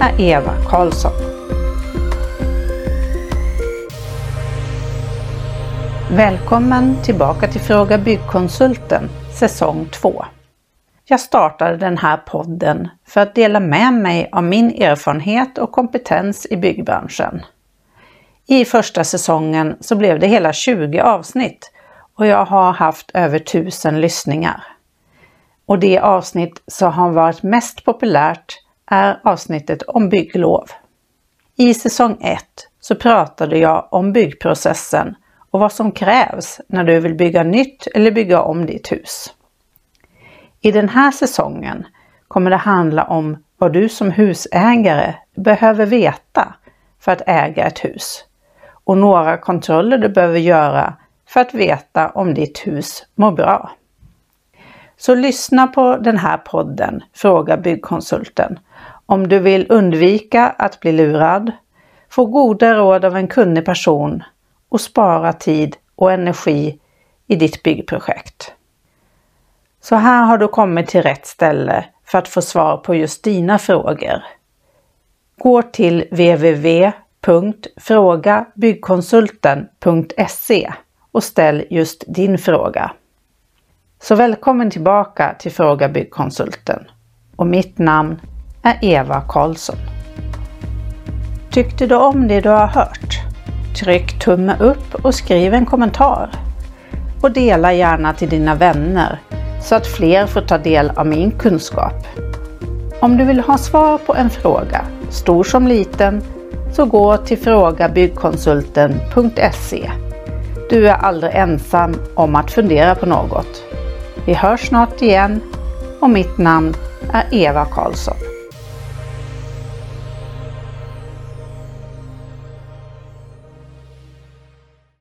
är Eva Karlsson. Välkommen tillbaka till Fråga Byggkonsulten säsong 2. Jag startade den här podden för att dela med mig av min erfarenhet och kompetens i byggbranschen. I första säsongen så blev det hela 20 avsnitt och jag har haft över 1000 lyssningar. Och det avsnitt som har varit mest populärt är avsnittet om bygglov. I säsong 1 så pratade jag om byggprocessen och vad som krävs när du vill bygga nytt eller bygga om ditt hus. I den här säsongen kommer det handla om vad du som husägare behöver veta för att äga ett hus och några kontroller du behöver göra för att veta om ditt hus mår bra. Så lyssna på den här podden Fråga Byggkonsulten om du vill undvika att bli lurad, få goda råd av en kunnig person och spara tid och energi i ditt byggprojekt. Så här har du kommit till rätt ställe för att få svar på just dina frågor. Gå till www.frågabyggkonsulten.se och ställ just din fråga. Så välkommen tillbaka till Fråga Byggkonsulten och mitt namn är Eva Karlsson. Tyckte du om det du har hört? Tryck tumme upp och skriv en kommentar. Och dela gärna till dina vänner så att fler får ta del av min kunskap. Om du vill ha svar på en fråga, stor som liten, så gå till frågabyggkonsulten.se. Du är aldrig ensam om att fundera på något. Vi hörs snart igen och mitt namn är Eva Karlsson.